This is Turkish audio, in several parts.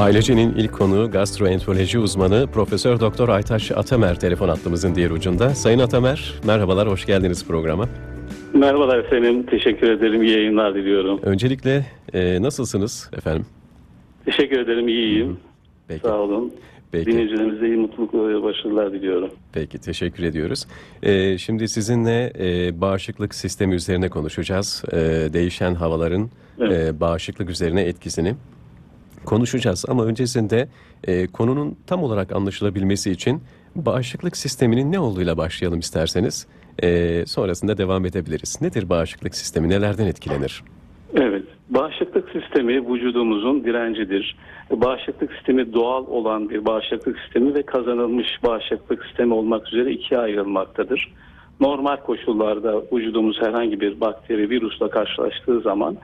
Ailecenin ilk konuğu gastroenteroloji uzmanı Profesör Doktor Aytaş Atamer telefon hattımızın diğer ucunda. Sayın Atamer, merhabalar, hoş geldiniz programa. Merhabalar efendim, teşekkür ederim, iyi yayınlar diliyorum. Öncelikle e, nasılsınız efendim? Teşekkür ederim, iyiyim. Peki, Sağ olun. peki, Dinleyicilerimize iyi mutluluk ve başarılar diliyorum. peki teşekkür ediyoruz. E, şimdi sizinle e, bağışıklık sistemi üzerine konuşacağız. E, değişen havaların Evet. e, bağışıklık üzerine etkisini konuşacağız. Ama öncesinde e, konunun tam olarak anlaşılabilmesi için bağışıklık sisteminin ne olduğuyla başlayalım isterseniz. E, sonrasında devam edebiliriz. Nedir bağışıklık sistemi, nelerden etkilenir? Evet, bağışıklık sistemi vücudumuzun direncidir. Bağışıklık sistemi doğal olan bir bağışıklık sistemi ve kazanılmış bağışıklık sistemi olmak üzere ikiye ayrılmaktadır. Normal koşullarda vücudumuz herhangi bir bakteri, virüsle karşılaştığı zaman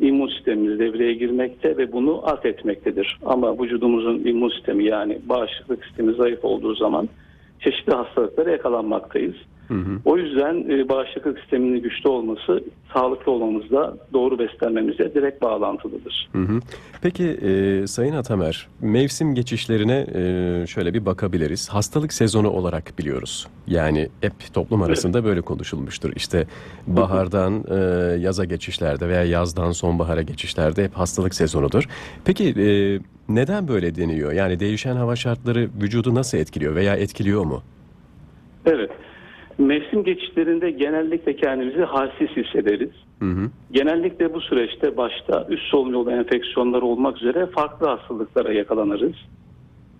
immün sistemimiz devreye girmekte ve bunu alt etmektedir. Ama vücudumuzun immün sistemi yani bağışıklık sistemi zayıf olduğu zaman çeşitli hastalıklara yakalanmaktayız. Hı hı. O yüzden e, bağışıklık sisteminin güçlü olması sağlıklı olmamızla doğru beslenmemize direkt bağlantılıdır. Hı hı. Peki e, Sayın Atamer, mevsim geçişlerine e, şöyle bir bakabiliriz. Hastalık sezonu olarak biliyoruz. Yani hep toplum arasında böyle konuşulmuştur. İşte bahardan e, yaza geçişlerde veya yazdan sonbahara geçişlerde hep hastalık sezonudur. Peki e, neden böyle deniyor? Yani değişen hava şartları vücudu nasıl etkiliyor veya etkiliyor mu? Evet. Mevsim geçişlerinde genellikle kendimizi halsiz hissederiz. Hı hı. Genellikle bu süreçte başta üst solunum yolu enfeksiyonları olmak üzere farklı hastalıklara yakalanırız.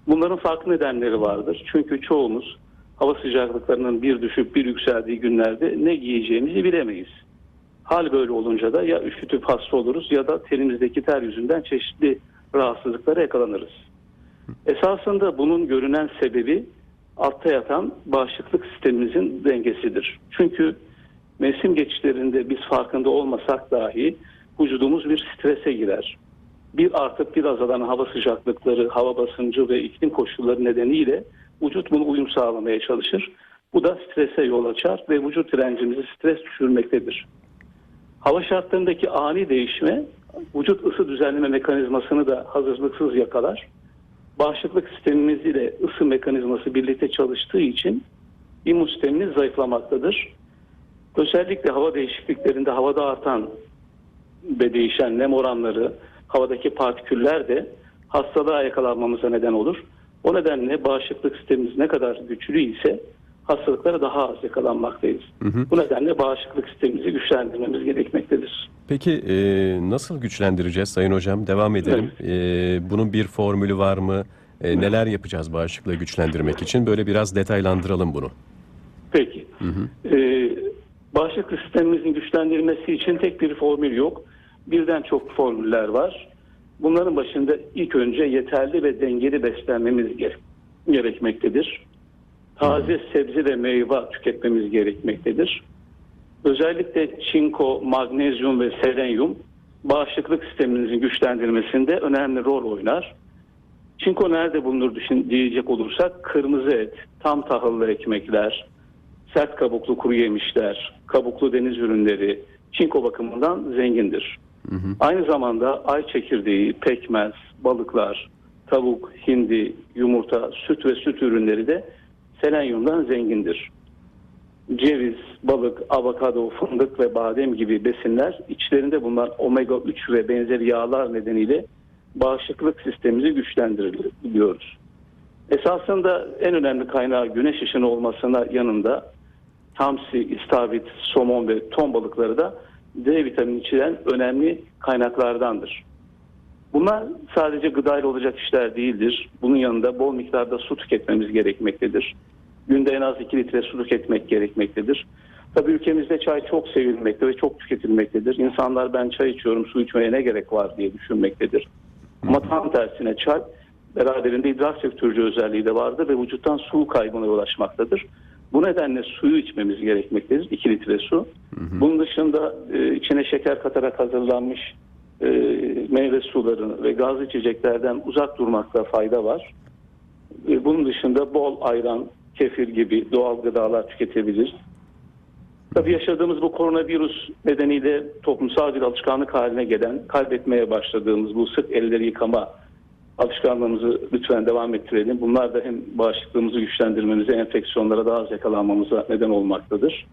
Bunların farklı nedenleri vardır. Çünkü çoğumuz hava sıcaklıklarının bir düşüp bir yükseldiği günlerde ne giyeceğimizi bilemeyiz. Hal böyle olunca da ya üşütüp hasta oluruz ya da tenimizdeki ter yüzünden çeşitli rahatsızlıklara yakalanırız. Esasında bunun görünen sebebi altta yatan bağışıklık sistemimizin dengesidir. Çünkü mevsim geçişlerinde biz farkında olmasak dahi vücudumuz bir strese girer. Bir artıp bir azalan hava sıcaklıkları, hava basıncı ve iklim koşulları nedeniyle vücut bunu uyum sağlamaya çalışır. Bu da strese yol açar ve vücut direncimizi stres düşürmektedir. Hava şartlarındaki ani değişme vücut ısı düzenleme mekanizmasını da hazırlıksız yakalar. Bağışıklık sistemimiz ile ısı mekanizması birlikte çalıştığı için immün sistemimiz zayıflamaktadır. Özellikle hava değişikliklerinde havada artan ve değişen nem oranları, havadaki partiküller de hastalığa yakalanmamıza neden olur. O nedenle bağışıklık sistemimiz ne kadar güçlü ise hastalıklara daha az yakalanmaktayız. Hı hı. Bu nedenle bağışıklık sistemimizi güçlendirmemiz gerekmektedir. Peki e, nasıl güçlendireceğiz Sayın Hocam? Devam edelim. E, bunun bir formülü var mı? E, neler yapacağız bağışıklığı güçlendirmek için? Böyle biraz detaylandıralım bunu. Peki. Ee, bağışıklık sistemimizin güçlendirilmesi için tek bir formül yok. Birden çok formüller var. Bunların başında ilk önce yeterli ve dengeli beslenmemiz gere- gerekmektedir. Taze sebze ve meyve tüketmemiz gerekmektedir. Özellikle çinko, magnezyum ve selenyum bağışıklık sistemimizin güçlendirmesinde önemli rol oynar. Çinko nerede bulunur diyecek olursak kırmızı et, tam tahıllı ekmekler, sert kabuklu kuru yemişler, kabuklu deniz ürünleri çinko bakımından zengindir. Aynı zamanda ay çekirdeği, pekmez, balıklar, tavuk, hindi, yumurta, süt ve süt ürünleri de selenyumdan zengindir. Ceviz, balık, avokado, fındık ve badem gibi besinler içlerinde bulunan omega 3 ve benzeri yağlar nedeniyle bağışıklık sistemimizi güçlendiriliyoruz. Esasında en önemli kaynağı güneş ışını olmasına yanında hamsi, istavrit, somon ve ton balıkları da D vitamini içeren önemli kaynaklardandır. Bunlar sadece gıdayla olacak işler değildir. Bunun yanında bol miktarda su tüketmemiz gerekmektedir. Günde en az 2 litre su tüketmek gerekmektedir. Tabii ülkemizde çay çok sevilmekte ve çok tüketilmektedir. İnsanlar ben çay içiyorum su içmeye ne gerek var diye düşünmektedir. Ama tam tersine çay beraberinde idrar söktürücü özelliği de vardır ve vücuttan su kaybına yol açmaktadır. Bu nedenle suyu içmemiz gerekmektedir. 2 litre su. Bunun dışında e, içine şeker katarak hazırlanmış e, meyve suları ve gazlı içeceklerden uzak durmakta fayda var. E, bunun dışında bol ayran, kefir gibi doğal gıdalar tüketebilir. Tabii yaşadığımız bu koronavirüs nedeniyle toplumsal bir alışkanlık haline gelen, kaybetmeye başladığımız bu sık elleri yıkama alışkanlığımızı lütfen devam ettirelim. Bunlar da hem bağışıklığımızı güçlendirmemize, enfeksiyonlara daha az yakalanmamıza neden olmaktadır.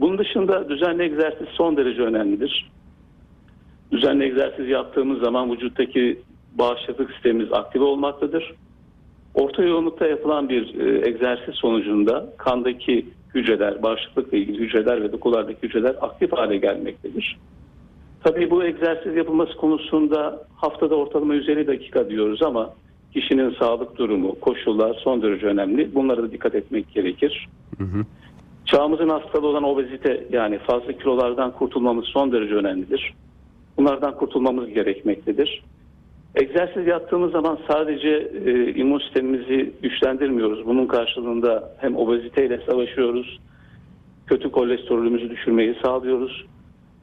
Bunun dışında düzenli egzersiz son derece önemlidir. Düzenli egzersiz yaptığımız zaman vücuttaki bağışıklık sistemimiz aktive olmaktadır. Orta yoğunlukta yapılan bir e, egzersiz sonucunda kandaki hücreler, bağışıklıkla ilgili hücreler ve dokulardaki hücreler aktif hale gelmektedir. Tabii bu egzersiz yapılması konusunda haftada ortalama 150 dakika diyoruz ama kişinin sağlık durumu, koşullar son derece önemli. Bunlara da dikkat etmek gerekir. Çağımızın hastalığı olan obezite yani fazla kilolardan kurtulmamız son derece önemlidir. Bunlardan kurtulmamız gerekmektedir. Egzersiz yaptığımız zaman sadece e, immün sistemimizi güçlendirmiyoruz. Bunun karşılığında hem obeziteyle savaşıyoruz, kötü kolesterolümüzü düşürmeyi sağlıyoruz.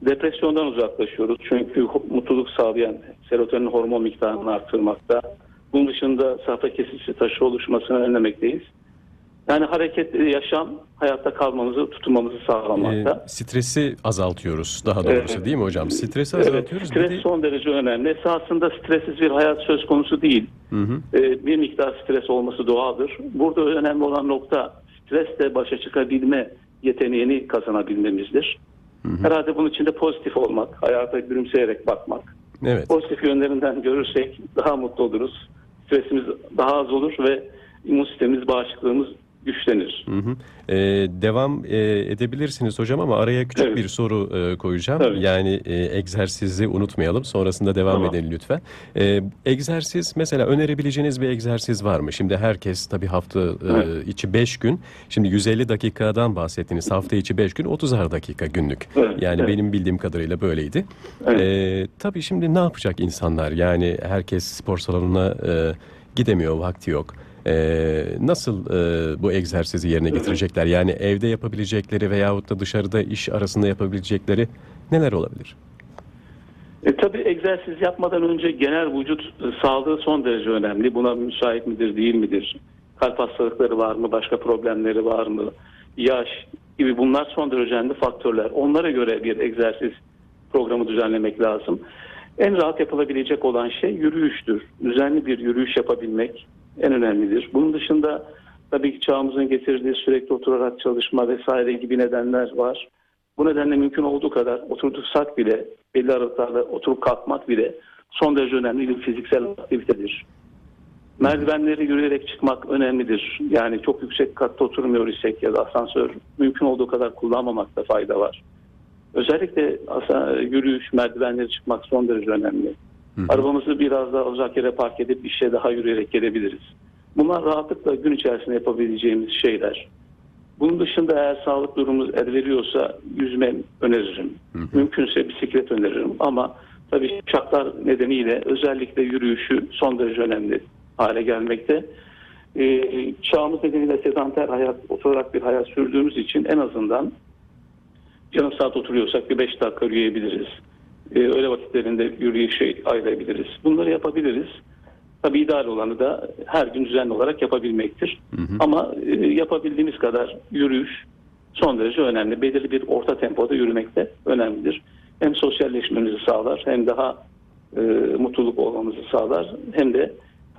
Depresyondan uzaklaşıyoruz. Çünkü mutluluk sağlayan serotonin hormon miktarını arttırmakta. Bunun dışında safra kesisi taşı oluşmasını önlemekteyiz. Yani hareketli yaşam hayatta kalmamızı, tutunmamızı sağlamakta. Ee, stresi azaltıyoruz daha doğrusu Evet. değil mi hocam? Stresi Evet, azaltıyoruz. stres Bir de- son derece önemli. Esasında stressiz bir hayat söz konusu değil. Hı hı. Ee, bir miktar stres olması doğaldır. Burada önemli olan nokta stresle başa çıkabilme yeteneğini kazanabilmemizdir. Herhalde bunun içinde pozitif olmak, hayata gülümseyerek bakmak. Evet. Pozitif yönlerinden görürsek daha mutlu oluruz. Stresimiz daha az olur ve immün sistemimiz, bağışıklığımız güçlenir. Hı hı. Ee, devam e, edebilirsiniz hocam ama araya küçük Evet. bir soru e, koyacağım. Tabii. Yani e, egzersizi unutmayalım. Sonrasında devam Tamam. edelim lütfen. E, egzersiz mesela önerebileceğiniz bir egzersiz var mı? Şimdi herkes tabii hafta e, Evet. içi 5 gün. Şimdi 150 dakikadan bahsettiniz. Hafta içi 5 gün 30'ar dakika günlük. Evet, Yani evet. benim bildiğim kadarıyla böyleydi. Evet. E, tabii şimdi ne yapacak insanlar? Yani herkes spor salonuna e, gidemiyor, vakti yok. E, nasıl e, bu egzersizi yerine getirecekler? Yani evde yapabilecekleri veyahut da dışarıda iş arasında yapabilecekleri neler olabilir? E, tabii egzersiz yapmadan önce genel vücut e, sağlığı son derece önemli. Buna müsait midir, değil midir? Kalp hastalıkları var mı, başka problemleri var mı? Yaş gibi bunlar son derece önemli faktörler. Onlara göre bir egzersiz programı düzenlemek lazım. En rahat yapılabilecek olan şey yürüyüştür. Düzenli bir yürüyüş yapabilmek en önemlidir. Bunun dışında tabii ki çağımızın getirdiği sürekli oturarak çalışma vesaire gibi nedenler var. Bu nedenle mümkün olduğu kadar oturduksak bile belli aralıklarla oturup kalkmak bile son derece önemli bir fiziksel aktivitedir. Merdivenleri yürüyerek çıkmak önemlidir. Yani çok yüksek katta oturmuyor isek ya da asansör mümkün olduğu kadar kullanmamakta fayda var. Özellikle yürüyüş, merdivenleri çıkmak son derece önemli. Arabamızı biraz daha uzak yere park edip işe daha yürüyerek gelebiliriz. Bunlar rahatlıkla gün içerisinde yapabileceğimiz şeyler. Bunun dışında eğer sağlık durumumuz el veriyorsa yüzme öneririm. Mümkünse bisiklet öneririm ama tabii şartlar nedeniyle özellikle yürüyüşü son derece önemli hale gelmekte. Ee, çağımız nedeniyle sedanter hayat, oturarak bir hayat sürdüğümüz için en azından yarım saat oturuyorsak bir beş dakika yürüyebiliriz. Ee, öğle vakitlerinde yürüyüşe ayırabiliriz. Bunları yapabiliriz. Tabii ideal olanı da her gün düzenli olarak yapabilmektir. Ama e, yapabildiğimiz kadar yürüyüş son derece önemli. Belirli bir orta tempoda yürümek de önemlidir. Hem sosyalleşmemizi sağlar hem daha e, mutluluk olmamızı sağlar hem de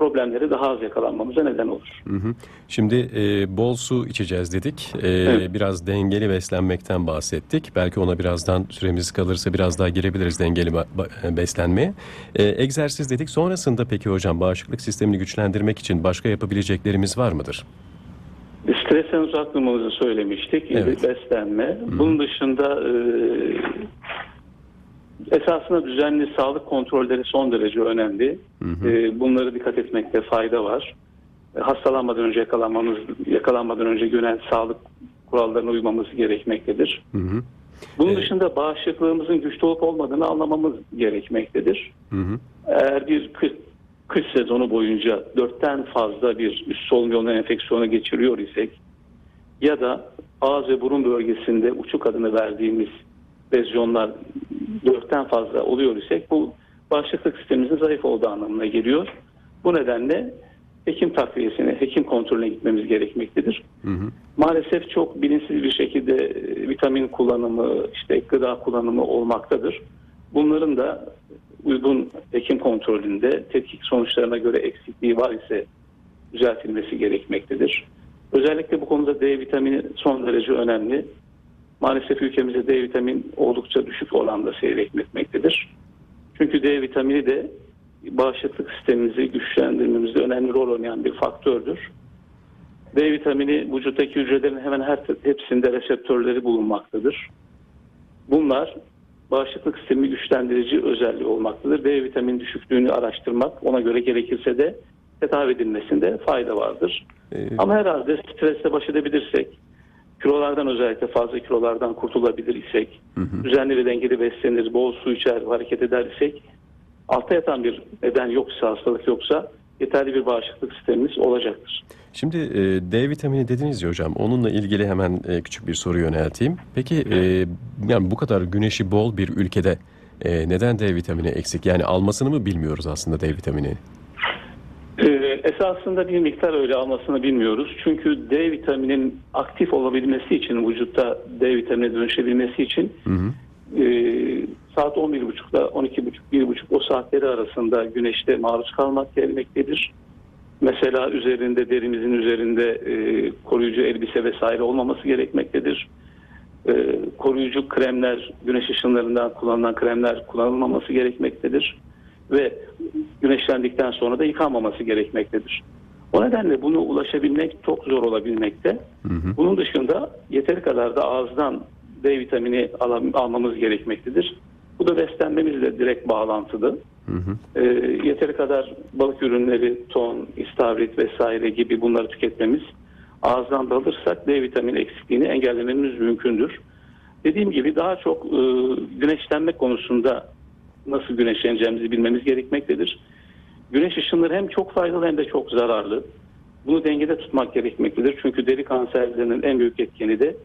problemleri daha az yakalanmamıza neden olur. Hı hı. Şimdi e, bol su içeceğiz dedik. E, Evet. Biraz dengeli beslenmekten bahsettik. Belki ona birazdan süremiz kalırsa biraz daha girebiliriz dengeli ba- beslenmeye. E, egzersiz dedik. Sonrasında peki hocam bağışıklık sistemini güçlendirmek için başka yapabileceklerimiz var mıdır? Stresten uzak durmamızı söylemiştik. Evet. Beslenme. Bunun dışında e, esasında düzenli sağlık kontrolleri son derece önemli. E, bunları dikkat etmekte fayda var. E, hastalanmadan önce yakalanmamız, yakalanmadan önce genel sağlık kurallarına uymamız gerekmektedir. Hı hı. Bunun dışında bağışıklığımızın güçlü olup olmadığını anlamamız gerekmektedir. Hı hı. Eğer bir kış, kış sezonu boyunca dörtten fazla bir üst solunum yolu enfeksiyonu geçiriyor isek ya da ağız ve burun bölgesinde uçuk adını verdiğimiz lezyonlar dörtten fazla oluyor isek bu bağışıklık sistemimizin zayıf olduğu anlamına geliyor. Bu nedenle hekim takviyesine, hekim kontrolüne gitmemiz gerekmektedir. Hı hı. Maalesef çok bilinçsiz bir şekilde vitamin kullanımı, işte gıda kullanımı olmaktadır. Bunların da uygun hekim kontrolünde tetkik sonuçlarına göre eksikliği var ise düzeltilmesi gerekmektedir. Özellikle bu konuda D vitamini son derece önemli. Maalesef ülkemizde D vitamin oldukça düşük oranda seyretmektedir. Çünkü D vitamini de bağışıklık sistemimizi güçlendirmemizde önemli rol oynayan bir faktördür. D vitamini vücuttaki hücrelerin hemen her hepsinde reseptörleri bulunmaktadır. Bunlar bağışıklık sistemi güçlendirici özelliği olmaktadır. D vitamini düşüklüğünü araştırmak, ona göre gerekirse de tedavi edilmesinde fayda vardır. Ee, Ama herhalde stresle baş edebilirsek, kilolardan özellikle fazla kilolardan kurtulabilir isek, düzenli ve dengeli beslenir, bol su içer, hareket eder isek, altta yatan bir neden yoksa, hastalık yoksa yeterli bir bağışıklık sistemimiz olacaktır. Şimdi e, D vitamini dediniz ya hocam. Onunla ilgili hemen e, küçük bir soru yönelteyim. Peki e, yani bu kadar güneşi bol bir ülkede e, neden D vitamini eksik? Yani almasını mı bilmiyoruz aslında D vitamini? Esasında bir miktar öyle almasını bilmiyoruz. Çünkü D vitaminin aktif olabilmesi için, vücutta D vitamine dönüşebilmesi için Hı hı. e, saat 11.30'da 12.30 1.30 o saatleri arasında güneşte maruz kalmak gerekmektedir. Mesela üzerinde derimizin üzerinde e, koruyucu elbise vesaire olmaması gerekmektedir. E, koruyucu kremler, güneş ışınlarından kullanılan kremler kullanılmaması gerekmektedir. Ve güneşlendikten sonra da yıkanmaması gerekmektedir. O nedenle bunu ulaşabilmek çok zor olabilmekte. Hı hı. Bunun dışında yeteri kadar da ağızdan D vitamini alam- almamız gerekmektedir. Bu da beslenmemizle direkt bağlantılı. Hı hı. Ee, yeteri kadar balık ürünleri, ton, istavrit vesaire gibi bunları tüketmemiz ağızdan da alırsak D vitamini eksikliğini engellememiz mümkündür. Dediğim gibi daha çok e, güneşlenme konusunda nasıl güneşleneceğimizi bilmemiz gerekmektedir. Güneş ışınları hem çok faydalı hem de çok zararlı. Bunu dengede tutmak gerekmektedir. Çünkü deri kanserlerinin en büyük etkeni de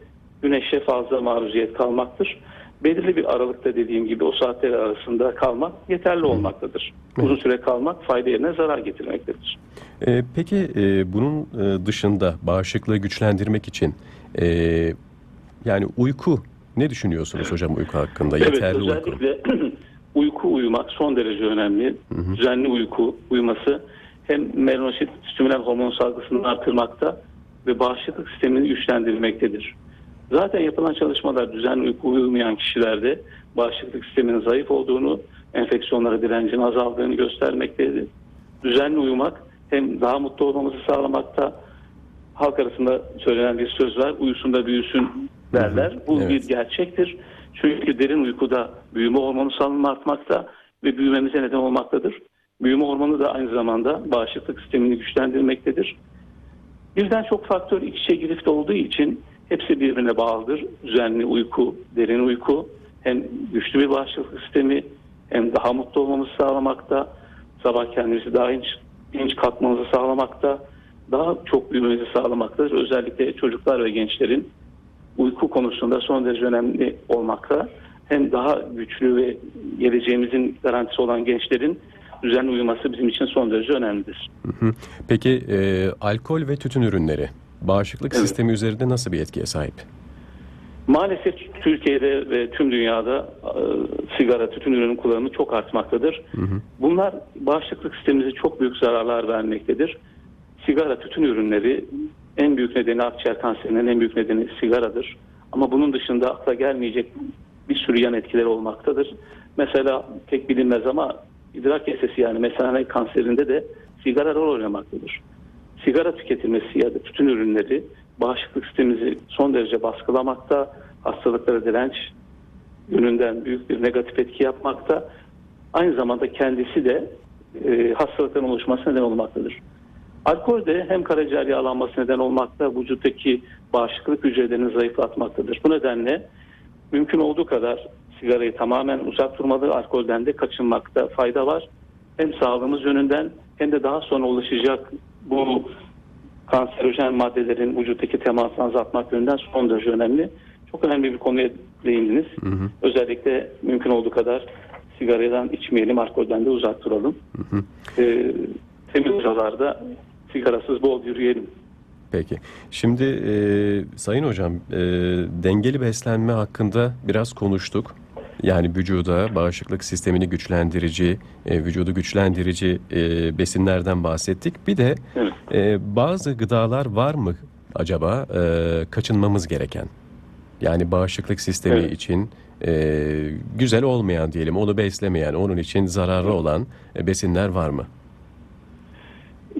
güneşe fazla maruziyet kalmaktır. Belirli bir aralıkta dediğim gibi o saatler arasında kalmak yeterli olmaktadır. Uzun süre kalmak fayda yerine zarar getirmektedir. E, peki e, bunun e, dışında bağışıklığı güçlendirmek için e, yani uyku ne düşünüyorsunuz hocam uyku hakkında? Yeterli özellikle uyku uyumak son derece önemli. Düzenli uyku uyuması hem melanosit stimülen hormon salgısını artırmakta ve bağışıklık sistemini güçlendirmektedir. Zaten yapılan çalışmalar düzenli uyku uyumayan kişilerde bağışıklık sisteminin zayıf olduğunu, enfeksiyonlara direncin azaldığını göstermektedir. Düzenli uyumak hem daha mutlu olmamızı sağlamakta, halk arasında söylenen bir söz var. Uyusun da büyüsün derler. Bu Evet. bir gerçektir. Çünkü derin uykuda büyüme hormonu salınımı artmakta ve büyümemize neden olmaktadır. Büyüme hormonu da aynı zamanda bağışıklık sistemini güçlendirmektedir. Birden çok faktör iç içe girifte olduğu için hepsi birbirine bağlıdır. Düzenli uyku, derin uyku hem güçlü bir bağışıklık sistemi hem daha mutlu olmamızı sağlamakta, sabah kendimizi daha dinç, dinç kalkmamızı sağlamakta, daha çok büyümemizi sağlamaktadır. Özellikle çocuklar ve gençlerin uyku konusunda son derece önemli olmakta. Hem daha güçlü ve geleceğimizin garantisi olan gençlerin düzenli uyuması bizim için son derece önemlidir. Hı hı. Peki e, alkol ve tütün ürünleri bağışıklık Evet. sistemi üzerinde nasıl bir etkiye sahip? Maalesef Türkiye'de ve tüm dünyada e, sigara, tütün ürünü kullanımı çok artmaktadır. Bunlar bağışıklık sistemimize çok büyük zararlar vermektedir. Sigara, tütün ürünleri en büyük nedeni akciğer kanserinin en büyük nedeni sigaradır. Ama bunun dışında akla gelmeyecek bir sürü yan etkileri olmaktadır. Mesela pek bilinmez ama idrar kesesi yani mesane kanserinde de sigara rol oynamaktadır. Sigara tüketilmesi ya da tütün ürünleri bağışıklık sistemimizi son derece baskılamakta, hastalıklara direnç yönünden büyük bir negatif etki yapmakta. Aynı zamanda kendisi de e, hastalıkların oluşmasına neden olmaktadır. Alkol de hem karaciğer yağlanması neden olmakta, vücuttaki bağışıklık hücrelerini zayıflatmaktadır. Bu nedenle mümkün olduğu kadar sigarayı tamamen uzak durmalı, alkolden de kaçınmakta fayda var. Hem sağlığımız yönünden hem de daha sonra ulaşacak bu kanserojen maddelerin vücuttaki temasını azaltmak yönünden son derece önemli. Çok önemli bir konuya değindiniz. Özellikle mümkün olduğu kadar sigaradan içmeyelim, alkolden de uzak duralım. Ee, temiz havalarda sigarasız bol yürüyelim. Peki. Şimdi e, Sayın Hocam e, dengeli beslenme hakkında biraz konuştuk. Yani vücuda bağışıklık sistemini güçlendirici, e, vücudu güçlendirici e, besinlerden bahsettik. Bir de Evet. e, bazı gıdalar var mı acaba e, kaçınmamız gereken? Yani bağışıklık sistemi Evet. için e, güzel olmayan diyelim, onu beslemeyen, onun için zararlı olan e, besinler var mı?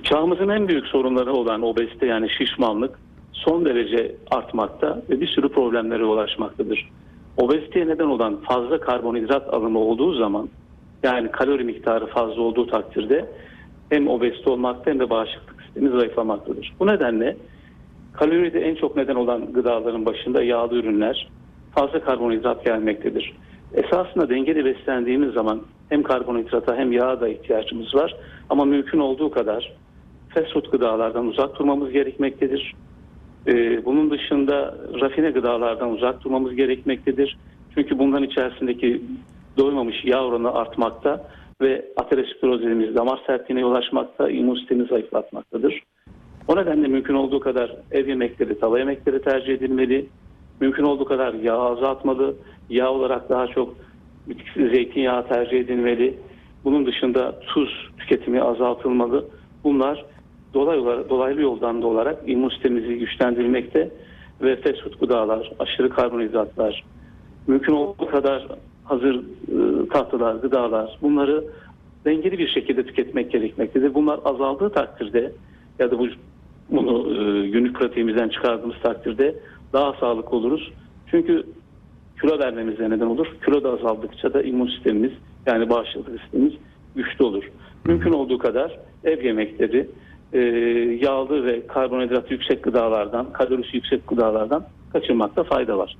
Çağımızın en büyük sorunları olan obezite yani şişmanlık son derece artmakta ve bir sürü problemlere ulaşmaktadır. Obeziteye neden olan fazla karbonhidrat alımı olduğu zaman yani kalori miktarı fazla olduğu takdirde hem obezite olmakta hem de bağışıklık sistemi zayıflamaktadır. Bu nedenle kaloride en çok neden olan gıdaların başında yağlı ürünler, fazla karbonhidrat gelmektedir. Esasında dengeli beslendiğimiz zaman hem karbonhidrata hem yağa da ihtiyacımız var ama mümkün olduğu kadar fast gıdalardan uzak durmamız gerekmektedir. Ee, bunun dışında rafine gıdalardan uzak durmamız gerekmektedir. Çünkü bunların içerisindeki doymamış yağ oranı artmakta ve ateroskleroz dediğimiz damar sertliğine yol açmakta, immün sistemi zayıflatmaktadır. O nedenle mümkün olduğu kadar ev yemekleri, tava yemekleri tercih edilmeli. Mümkün olduğu kadar yağ azaltmalı. Yağ olarak daha çok zeytinyağı tercih edilmeli. Bunun dışında tuz tüketimi azaltılmalı. Bunlar dolay olarak, dolaylı yoldan da olarak immün sistemimizi güçlendirmekte ve fast food gıdalar, aşırı karbonhidratlar, mümkün olduğu kadar hazır e, tatlılar, gıdalar bunları dengeli bir şekilde tüketmek gerekmektedir. Bunlar azaldığı takdirde ya da bu bunu e, günlük pratiğimizden çıkardığımız takdirde daha sağlıklı oluruz. Çünkü kilo vermemize neden olur. Kilo da azaldıkça da immün sistemimiz yani bağışıklık sistemimiz güçlü olur. Mümkün olduğu kadar ev yemekleri, e, yağlı ve karbonhidrat yüksek gıdalardan, kalorisi yüksek gıdalardan kaçınmakta fayda var.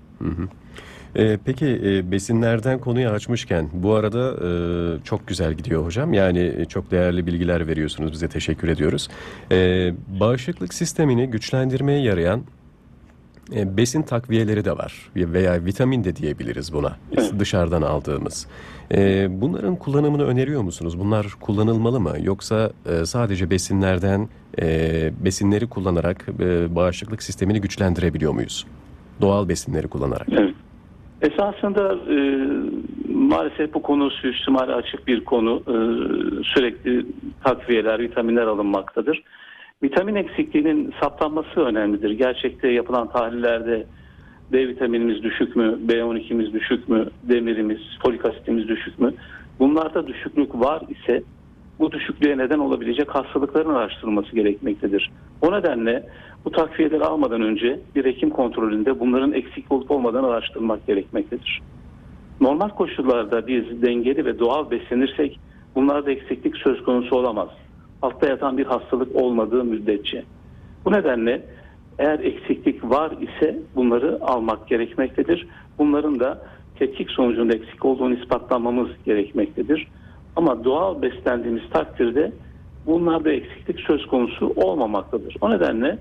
Ee, peki e, besinlerden konuyu açmışken bu arada e, çok güzel gidiyor hocam. Yani e, çok değerli bilgiler veriyorsunuz bize teşekkür ediyoruz. Ee, bağışıklık sistemini güçlendirmeye yarayan e, besin takviyeleri de var veya vitamin de diyebiliriz buna Evet. dışarıdan aldığımız. Ee, bunların kullanımını öneriyor musunuz? Bunlar kullanılmalı mı? Yoksa e, sadece besinlerden e, besinleri kullanarak e, bağışıklık sistemini güçlendirebiliyor muyuz? Doğal besinleri kullanarak. Evet. Esasında e, maalesef bu konu suistimale açık bir konu. E, sürekli takviyeler, vitaminler alınmaktadır. Vitamin eksikliğinin saptanması önemlidir. Gerçekte yapılan tahlillerde D vitaminimiz düşük mü, B12'miz düşük mü, demirimiz, folik asitimiz düşük mü? Bunlarda düşüklük var ise bu düşüklüğe neden olabilecek hastalıkların araştırılması gerekmektedir. O nedenle bu takviyeleri almadan önce bir hekim kontrolünde bunların eksik olup olmadığını araştırmak gerekmektedir. Normal koşullarda biz dengeli ve doğal beslenirsek bunlarda eksiklik söz konusu olamaz. Altta yatan bir hastalık olmadığı müddetçe. Bu nedenle eğer eksiklik var ise bunları almak gerekmektedir. Bunların da tetkik sonucunda eksik olduğunu ispatlamamız gerekmektedir. Ama doğal beslendiğimiz takdirde bunlarda eksiklik söz konusu olmamaktadır. O nedenle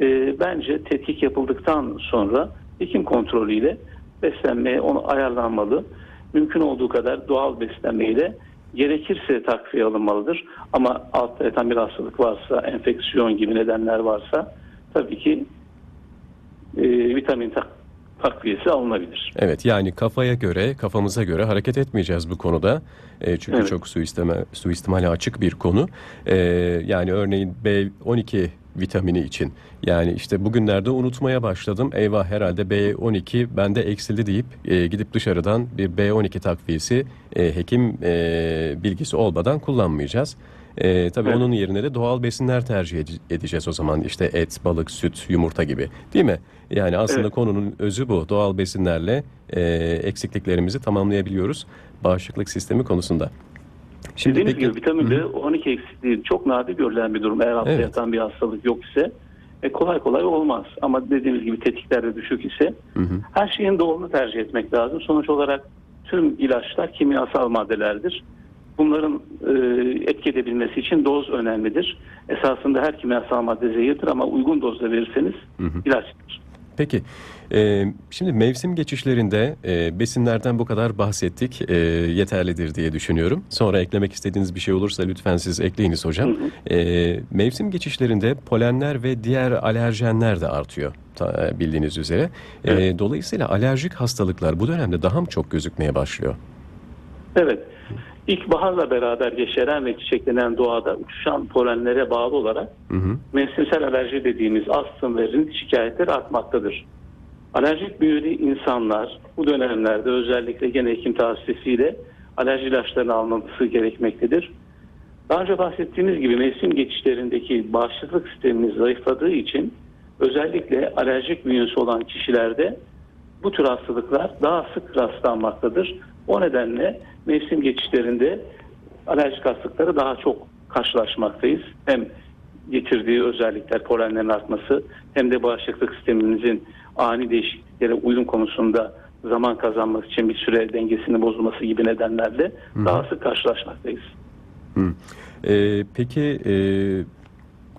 e, bence tetkik yapıldıktan sonra hekim kontrolüyle beslenmeye onu ayarlanmalı. Mümkün olduğu kadar doğal beslenmeyle gerekirse takviye alınmalıdır. Ama altta yatan bir hastalık varsa, enfeksiyon gibi nedenler varsa tabii ki e, vitamin tak- takviyesi alınabilir. Evet yani kafaya göre, kafamıza göre hareket etmeyeceğiz bu konuda. E, çünkü Evet. çok suistime, suistimale açık bir konu. E, yani örneğin B12 vitamini için. Yani işte bugünlerde unutmaya başladım. Eyvah herhalde B12 bende eksildi deyip e, gidip dışarıdan bir B12 takviyesi e, hekim e, bilgisi olmadan kullanmayacağız. E, tabii Evet. onun yerine de doğal besinler tercih ede- edeceğiz o zaman. İşte et, balık, süt, yumurta gibi. Değil mi? Yani aslında Evet. konunun özü bu. Doğal besinlerle e, eksikliklerimizi tamamlayabiliyoruz bağışıklık sistemi konusunda. Şimdi Dediğiniz peki gibi vitamin B12 eksikliği çok nadir görülen bir durum. Eğer altta Evet. yatan bir hastalık yok ise e, kolay kolay olmaz. Ama dediğimiz gibi tetiklerde düşük ise Hı hı. her şeyin doğrunu tercih etmek lazım. Sonuç olarak tüm ilaçlar kimyasal maddelerdir. Bunların e, etki edebilmesi için doz önemlidir. Esasında her kimyasal madde zehirdir ama uygun dozda verirseniz Hı hı. ilaçtır. Peki, e, şimdi mevsim geçişlerinde e, besinlerden bu kadar bahsettik, e, yeterlidir diye düşünüyorum. Sonra eklemek istediğiniz bir şey olursa lütfen siz ekleyiniz hocam. E, mevsim geçişlerinde polenler ve diğer alerjenler de artıyor ta- e, bildiğiniz üzere. E, dolayısıyla alerjik hastalıklar bu dönemde daha mı çok gözükmeye başlıyor? Evet. İlkbaharla beraber yeşeren ve çiçeklenen doğada uçuşan polenlere bağlı olarak Hı hı. mevsimsel alerji dediğimiz astım ve rinit şikayetleri artmaktadır. Alerjik büyülü insanlar bu dönemlerde özellikle gene hekim tavsiyesiyle alerji ilaçlarını alması gerekmektedir. Daha önce bahsettiğimiz gibi mevsim geçişlerindeki bağışıklık sistemimiz zayıfladığı için özellikle alerjik bünyesi olan kişilerde bu tür hastalıklar daha sık rastlanmaktadır. O nedenle mevsim geçişlerinde alerjik hastalıkları daha çok karşılaşmaktayız. Hem getirdiği özellikler polenlerin artması hem de bağışıklık sistemimizin ani değişikliklere uyum konusunda zaman kazanması için bir süre dengesinin bozulması gibi nedenlerle daha sık karşılaşmaktayız. E, peki e,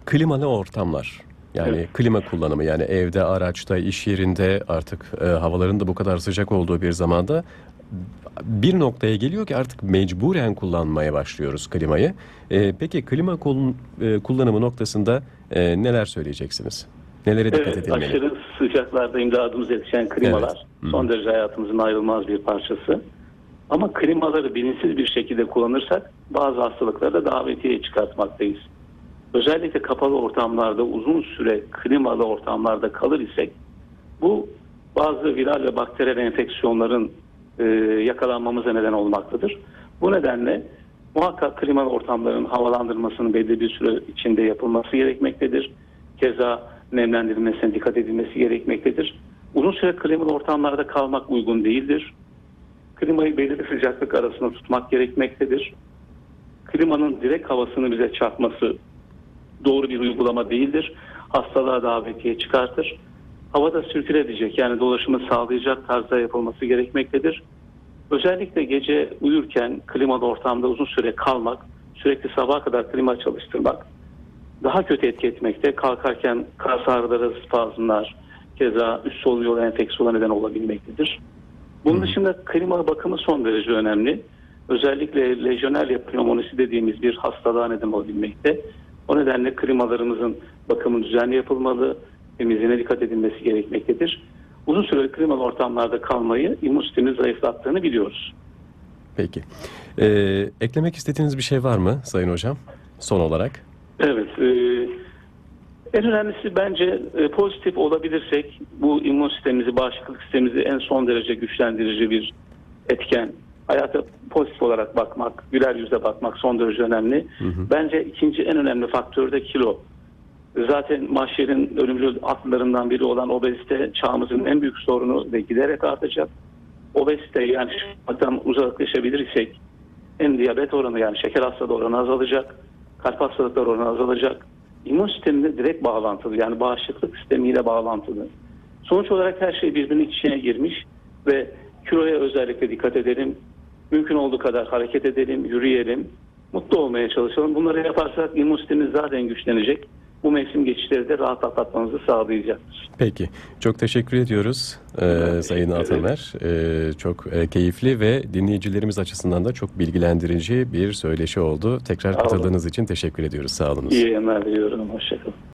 klimalı ortamlar yani Evet. klima kullanımı yani evde, araçta, iş yerinde artık e, havaların da bu kadar sıcak olduğu bir zamanda bir noktaya geliyor ki artık mecburen kullanmaya başlıyoruz klimayı. E, peki klima kul- e, kullanımı noktasında e, neler söyleyeceksiniz? Nelere dikkat Evet, edilmeli? aşırı sıcaklarda imdadımıza yetişen klimalar Evet. Son derece hayatımızın ayrılmaz bir parçası. Ama klimaları bilinçsiz bir şekilde kullanırsak bazı hastalıkları da davetiye çıkartmaktayız. Özellikle kapalı ortamlarda uzun süre klimalı ortamlarda kalır isek bu bazı viral ve bakteriyel enfeksiyonların e, yakalanmamıza neden olmaktadır. Bu nedenle muhakkak klimalı ortamların havalandırmasının belli bir süre içinde yapılması gerekmektedir. Keza nemlendirilmesine dikkat edilmesi gerekmektedir. Uzun süre klimalı ortamlarda kalmak uygun değildir. Klimayı belirli sıcaklık arasında tutmak gerekmektedir. Klimanın direkt havasını bize çarpması doğru bir uygulama değildir. Hastalığa davetiye çıkartır. Havada sirküle edecek yani dolaşımı sağlayacak tarzda yapılması gerekmektedir. Özellikle gece uyurken klimalı ortamda uzun süre kalmak, sürekli sabaha kadar klima çalıştırmak daha kötü etki etmekte. Kalkarken kas ağrıları, spazmlar, keza üst solunum yolu enfeksiyona neden olabilmektedir. Bunun dışında klima bakımı son derece önemli. Özellikle lejyonerya pneumonisi dediğimiz bir hastalığa neden olabilmekte. O nedenle klimalarımızın bakımı düzenli yapılmalı, temizliğine dikkat edilmesi gerekmektedir. Uzun süre klimalı ortamlarda kalmayı immün sistemini zayıflattığını biliyoruz. Peki. E, eklemek istediğiniz bir şey var mı Sayın Hocam? Son olarak. Evet. e, en önemlisi bence e, pozitif olabilirsek bu immün sistemimizi, bağışıklık sistemimizi en son derece güçlendirici bir etken. Hayata pozitif olarak bakmak, güler yüzle bakmak son derece önemli. Bence ikinci en önemli faktör de kilo. Zaten mahşerin ölümcül atlarından biri olan obezite çağımızın en büyük sorunu ve giderek artacak. Obezite yani şundan uzaklaşabilir isek hem diyabet oranı yani şeker hastalığı oranı azalacak, kalp hastalıkları oranı azalacak. İmmün sistemine direkt bağlantılı yani bağışıklık sistemiyle bağlantılı. Sonuç olarak her şey birbirinin içine girmiş ve kiloya özellikle dikkat edelim. Mümkün olduğu kadar hareket edelim, yürüyelim, mutlu olmaya çalışalım. Bunları yaparsak immün sistemimiz zaten güçlenecek. Bu mevsim geçişleri de rahat atlatmamızı sağlayacaktır. Peki. Çok teşekkür ediyoruz e, Sayın Atamer. E, çok e, keyifli ve dinleyicilerimiz açısından da çok bilgilendirici bir söyleşi oldu. Tekrar olun. katıldığınız için teşekkür ediyoruz. Sağ olunuz. İyi yayınlar diliyorum. Hoşçakalın.